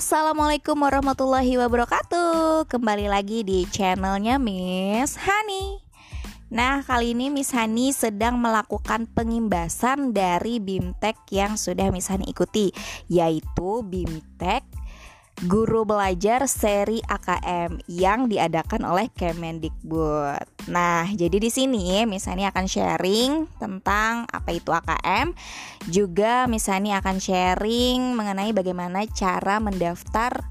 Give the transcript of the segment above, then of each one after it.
Assalamualaikum warahmatullahi wabarakatuh. Kembali lagi di channelnya Miss Hani. Nah kali ini Miss Hani sedang melakukan pengimbasan dari BIMTEK yang sudah Miss Hani ikuti Yaitu BIMTEK Guru Belajar seri AKM yang diadakan oleh Kemendikbud. Nah, jadi di sini misalnya akan sharing tentang apa itu AKM, juga misalnya akan sharing mengenai bagaimana cara mendaftar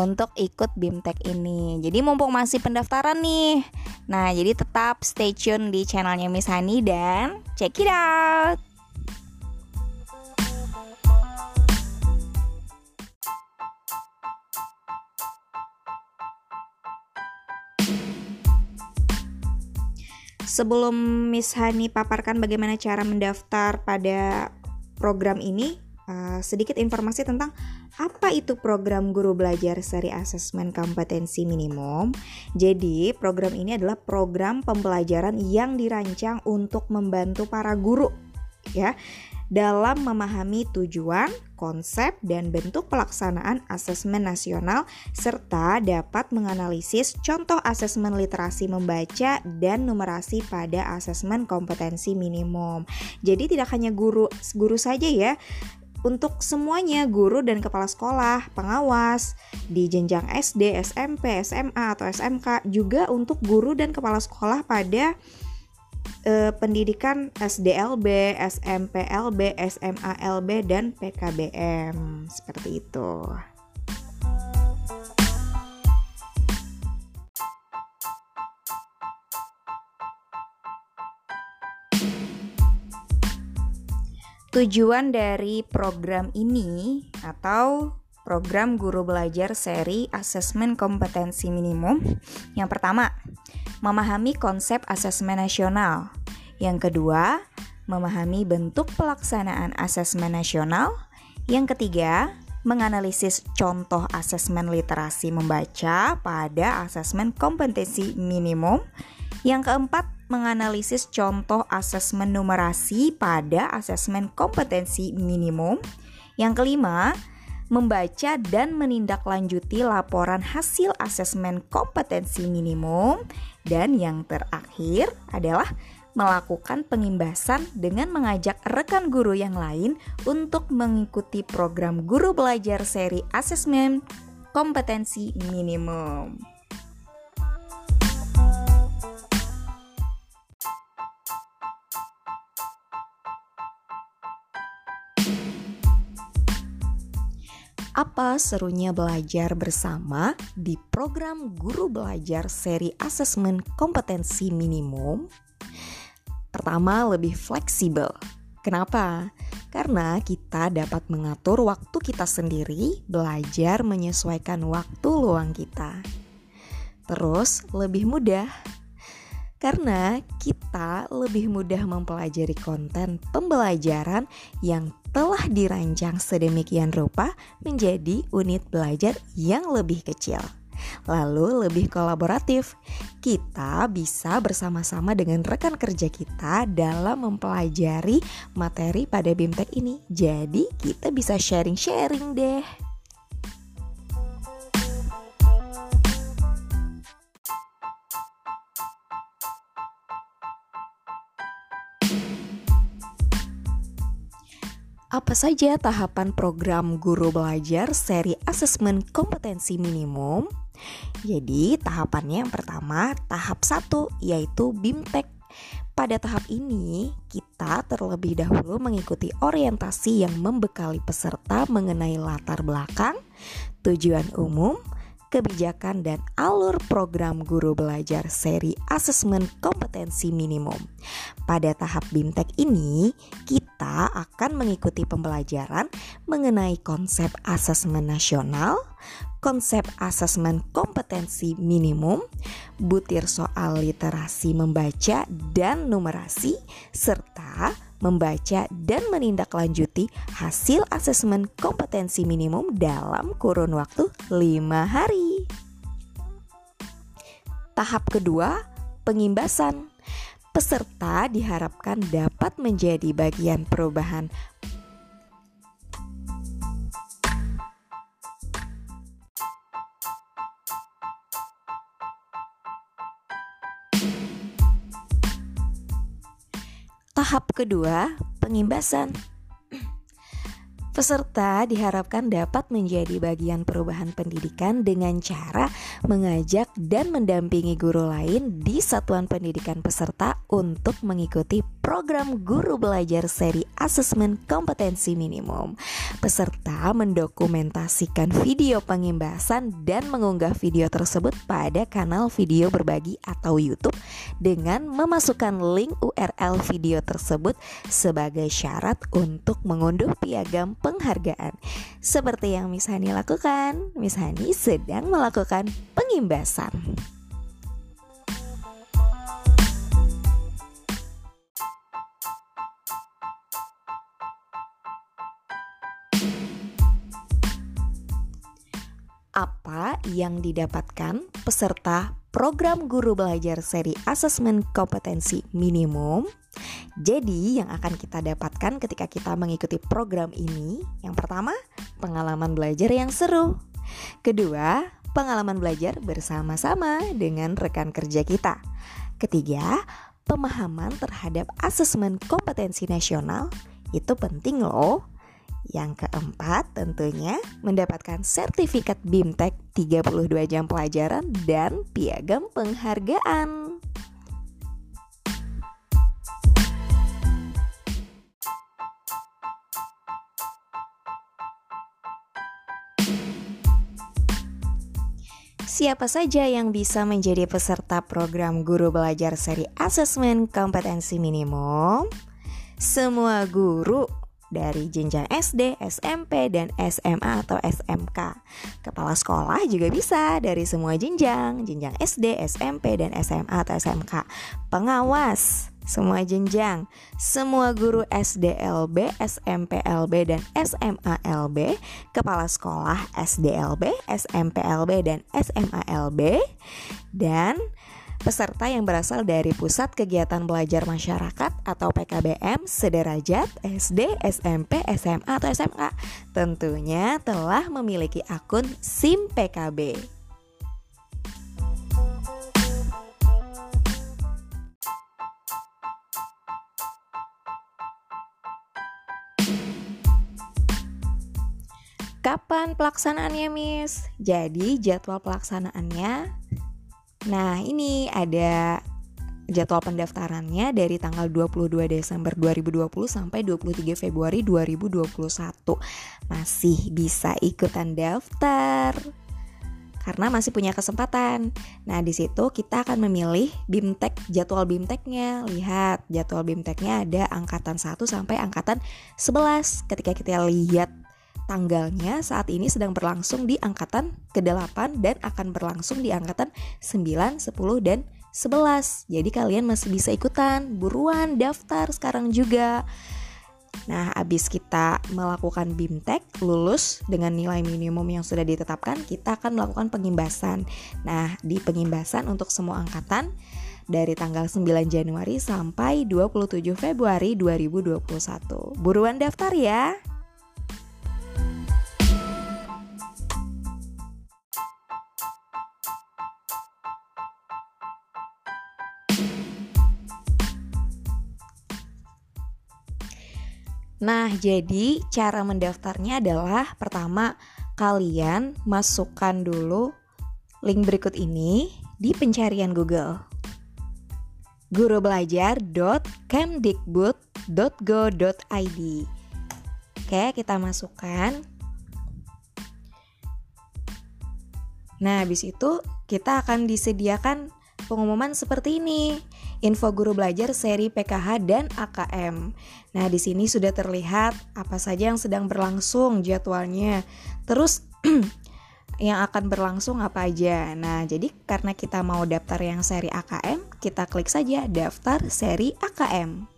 untuk ikut BIMTEK ini. Jadi mumpung masih pendaftaran nih. Nah, jadi tetap stay tune di channelnya Miss Hani dan check it out. Sebelum Miss Hani paparkan bagaimana cara mendaftar pada program ini, uh, sedikit informasi tentang apa itu program guru belajar seri asesmen kompetensi minimum. Jadi, program ini adalah program pembelajaran yang dirancang untuk membantu para guru ya dalam memahami tujuan, konsep, dan bentuk pelaksanaan asesmen nasional, serta dapat menganalisis contoh asesmen literasi membaca dan numerasi pada asesmen kompetensi minimum. Jadi tidak hanya guru guru saja ya, untuk semuanya guru dan kepala sekolah, pengawas di jenjang SD, SMP, SMA atau SMK juga untuk guru dan kepala sekolah pada eh, pendidikan SDLB, SMPLB, SMALB dan PKBM seperti itu. Tujuan dari program ini atau program guru belajar seri asesmen kompetensi minimum yang pertama memahami konsep asesmen nasional. Yang kedua, memahami bentuk pelaksanaan asesmen nasional. Yang ketiga, menganalisis contoh asesmen literasi membaca pada asesmen kompetensi minimum. Yang keempat, menganalisis contoh asesmen numerasi pada asesmen kompetensi minimum. Yang kelima, membaca dan menindaklanjuti laporan hasil asesmen kompetensi minimum. Dan yang terakhir adalah melakukan pengimbasan dengan mengajak rekan guru yang lain untuk mengikuti program guru belajar seri asesmen kompetensi minimum. Apa serunya belajar bersama di program Guru Belajar seri asesmen kompetensi minimum? Pertama, lebih fleksibel. Kenapa? Karena kita dapat mengatur waktu kita sendiri, belajar menyesuaikan waktu luang kita. Terus, lebih mudah karena kita lebih mudah mempelajari konten pembelajaran yang telah dirancang sedemikian rupa menjadi unit belajar yang lebih kecil. Lalu lebih kolaboratif, kita bisa bersama-sama dengan rekan kerja kita dalam mempelajari materi pada BIMTEK ini. Jadi kita bisa sharing-sharing deh. Apa saja tahapan program guru belajar seri asesmen kompetensi minimum? Jadi, tahapannya yang pertama, tahap 1 yaitu BIMTEK. Pada tahap ini, kita terlebih dahulu mengikuti orientasi yang membekali peserta mengenai latar belakang, tujuan umum, kebijakan dan alur program guru belajar seri asesmen kompetensi minimum. Pada tahap BIMTEK ini, kita akan mengikuti pembelajaran mengenai konsep asesmen nasional, konsep asesmen kompetensi minimum, butir soal literasi membaca dan numerasi, serta membaca dan menindaklanjuti hasil asesmen kompetensi minimum dalam kurun waktu 5 hari. Tahap kedua, pengimbasan. Peserta diharapkan dapat menjadi bagian perubahan Tahap kedua, pengimbasan. Peserta diharapkan dapat menjadi bagian perubahan pendidikan dengan cara mengajak dan mendampingi guru lain di satuan pendidikan peserta untuk mengikuti program guru belajar seri asesmen kompetensi minimum. Peserta mendokumentasikan video pengimbasan dan mengunggah video tersebut pada kanal video berbagi atau YouTube dengan memasukkan link URL video tersebut sebagai syarat untuk mengunduh piagam penghargaan. Seperti yang Miss Hani lakukan, Miss Hani sedang melakukan pengimbasan. apa yang didapatkan peserta program guru belajar seri asesmen kompetensi minimum jadi, yang akan kita dapatkan ketika kita mengikuti program ini, yang pertama, pengalaman belajar yang seru. Kedua, pengalaman belajar bersama-sama dengan rekan kerja kita. Ketiga, pemahaman terhadap asesmen kompetensi nasional itu penting loh. Yang keempat tentunya mendapatkan sertifikat BIMTEK 32 jam pelajaran dan piagam penghargaan. Siapa saja yang bisa menjadi peserta program guru belajar seri asesmen kompetensi minimum? Semua guru dari jenjang SD, SMP, dan SMA atau SMK. Kepala sekolah juga bisa dari semua jenjang, jenjang SD, SMP, dan SMA atau SMK. Pengawas semua jenjang, semua guru SDLB, SMPLB, dan SMALB, kepala sekolah SDLB, SMPLB, dan SMALB, dan peserta yang berasal dari Pusat Kegiatan Belajar Masyarakat atau PKBM sederajat SD, SMP, SMA, atau SMA tentunya telah memiliki akun SIM PKB. Kapan pelaksanaannya, Miss? Jadi, jadwal pelaksanaannya Nah, ini ada jadwal pendaftarannya dari tanggal 22 Desember 2020 sampai 23 Februari 2021. Masih bisa ikutan daftar karena masih punya kesempatan. Nah, di situ kita akan memilih BIMTEK jadwal BIMTEKnya. Lihat, jadwal BIMTEKnya ada angkatan 1 sampai angkatan 11. Ketika kita lihat tanggalnya saat ini sedang berlangsung di angkatan ke-8 dan akan berlangsung di angkatan 9, 10 dan 11. Jadi kalian masih bisa ikutan, buruan daftar sekarang juga. Nah, abis kita melakukan BIMTEK, lulus dengan nilai minimum yang sudah ditetapkan, kita akan melakukan pengimbasan. Nah, di pengimbasan untuk semua angkatan dari tanggal 9 Januari sampai 27 Februari 2021. Buruan daftar ya! Nah, jadi cara mendaftarnya adalah pertama kalian masukkan dulu link berikut ini di pencarian Google. gurubelajar.kemdikbud.go.id Oke, kita masukkan. Nah, habis itu kita akan disediakan pengumuman seperti ini info guru belajar seri PKH dan AKM. Nah, di sini sudah terlihat apa saja yang sedang berlangsung jadwalnya. Terus yang akan berlangsung apa aja. Nah, jadi karena kita mau daftar yang seri AKM, kita klik saja daftar seri AKM.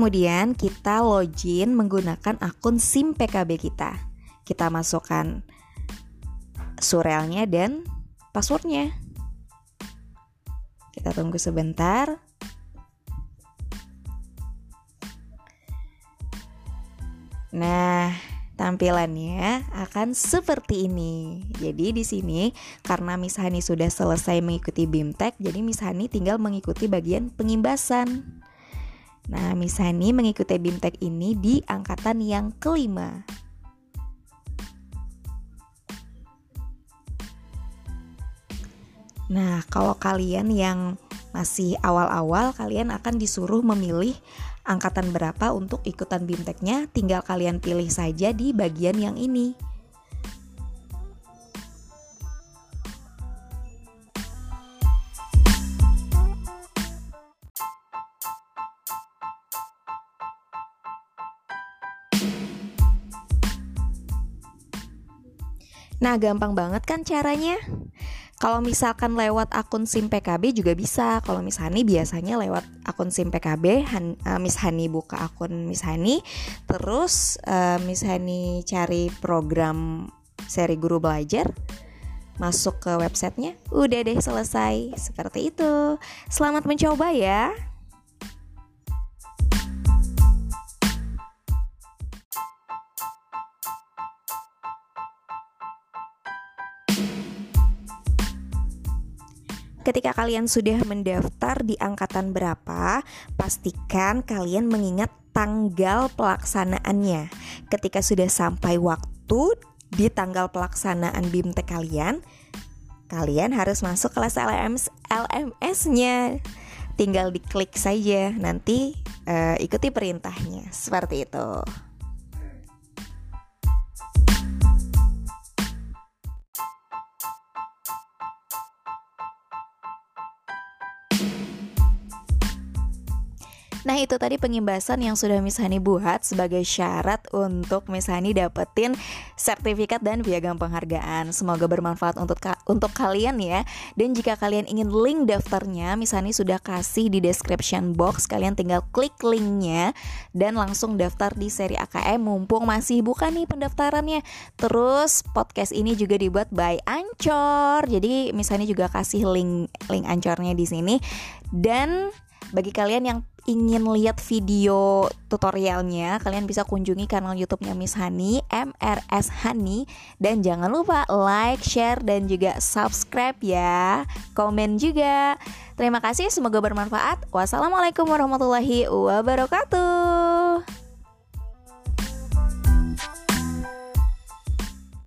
kemudian kita login menggunakan akun SIM PKB kita. Kita masukkan surelnya dan passwordnya. Kita tunggu sebentar. Nah, tampilannya akan seperti ini. Jadi di sini karena Miss Hani sudah selesai mengikuti BIMTEK, jadi Miss Hani tinggal mengikuti bagian pengimbasan. Nah, Miss Hani mengikuti BIMTEK ini di angkatan yang kelima. Nah, kalau kalian yang masih awal-awal, kalian akan disuruh memilih angkatan berapa untuk ikutan BIMTEKnya, tinggal kalian pilih saja di bagian yang ini. Nah, gampang banget kan caranya? Kalau misalkan lewat akun SIM PKB juga bisa. Kalau Miss Hani biasanya lewat akun SIM PKB, Han, uh, Miss Hani buka akun Miss Hani, terus uh, Miss Hani cari program seri guru belajar, masuk ke websitenya, udah deh selesai. Seperti itu. Selamat mencoba ya. Ketika kalian sudah mendaftar di angkatan berapa, pastikan kalian mengingat tanggal pelaksanaannya. Ketika sudah sampai waktu di tanggal pelaksanaan BIMTEK kalian, kalian harus masuk kelas LMS LMS-nya. Tinggal diklik saja, nanti uh, ikuti perintahnya. Seperti itu. Nah itu tadi pengimbasan yang sudah Miss Hani buat sebagai syarat untuk Miss Hani dapetin sertifikat dan piagam penghargaan. Semoga bermanfaat untuk ka untuk kalian ya. Dan jika kalian ingin link daftarnya, Miss Hani sudah kasih di description box. Kalian tinggal klik linknya dan langsung daftar di seri AKM. Mumpung masih buka nih pendaftarannya. Terus podcast ini juga dibuat by Ancor. Jadi Miss Hani juga kasih link link Ancornya di sini. Dan bagi kalian yang ingin lihat video tutorialnya, kalian bisa kunjungi kanal YouTube-nya Miss Hani, MRS Hani dan jangan lupa like, share dan juga subscribe ya. Komen juga. Terima kasih, semoga bermanfaat. Wassalamualaikum warahmatullahi wabarakatuh.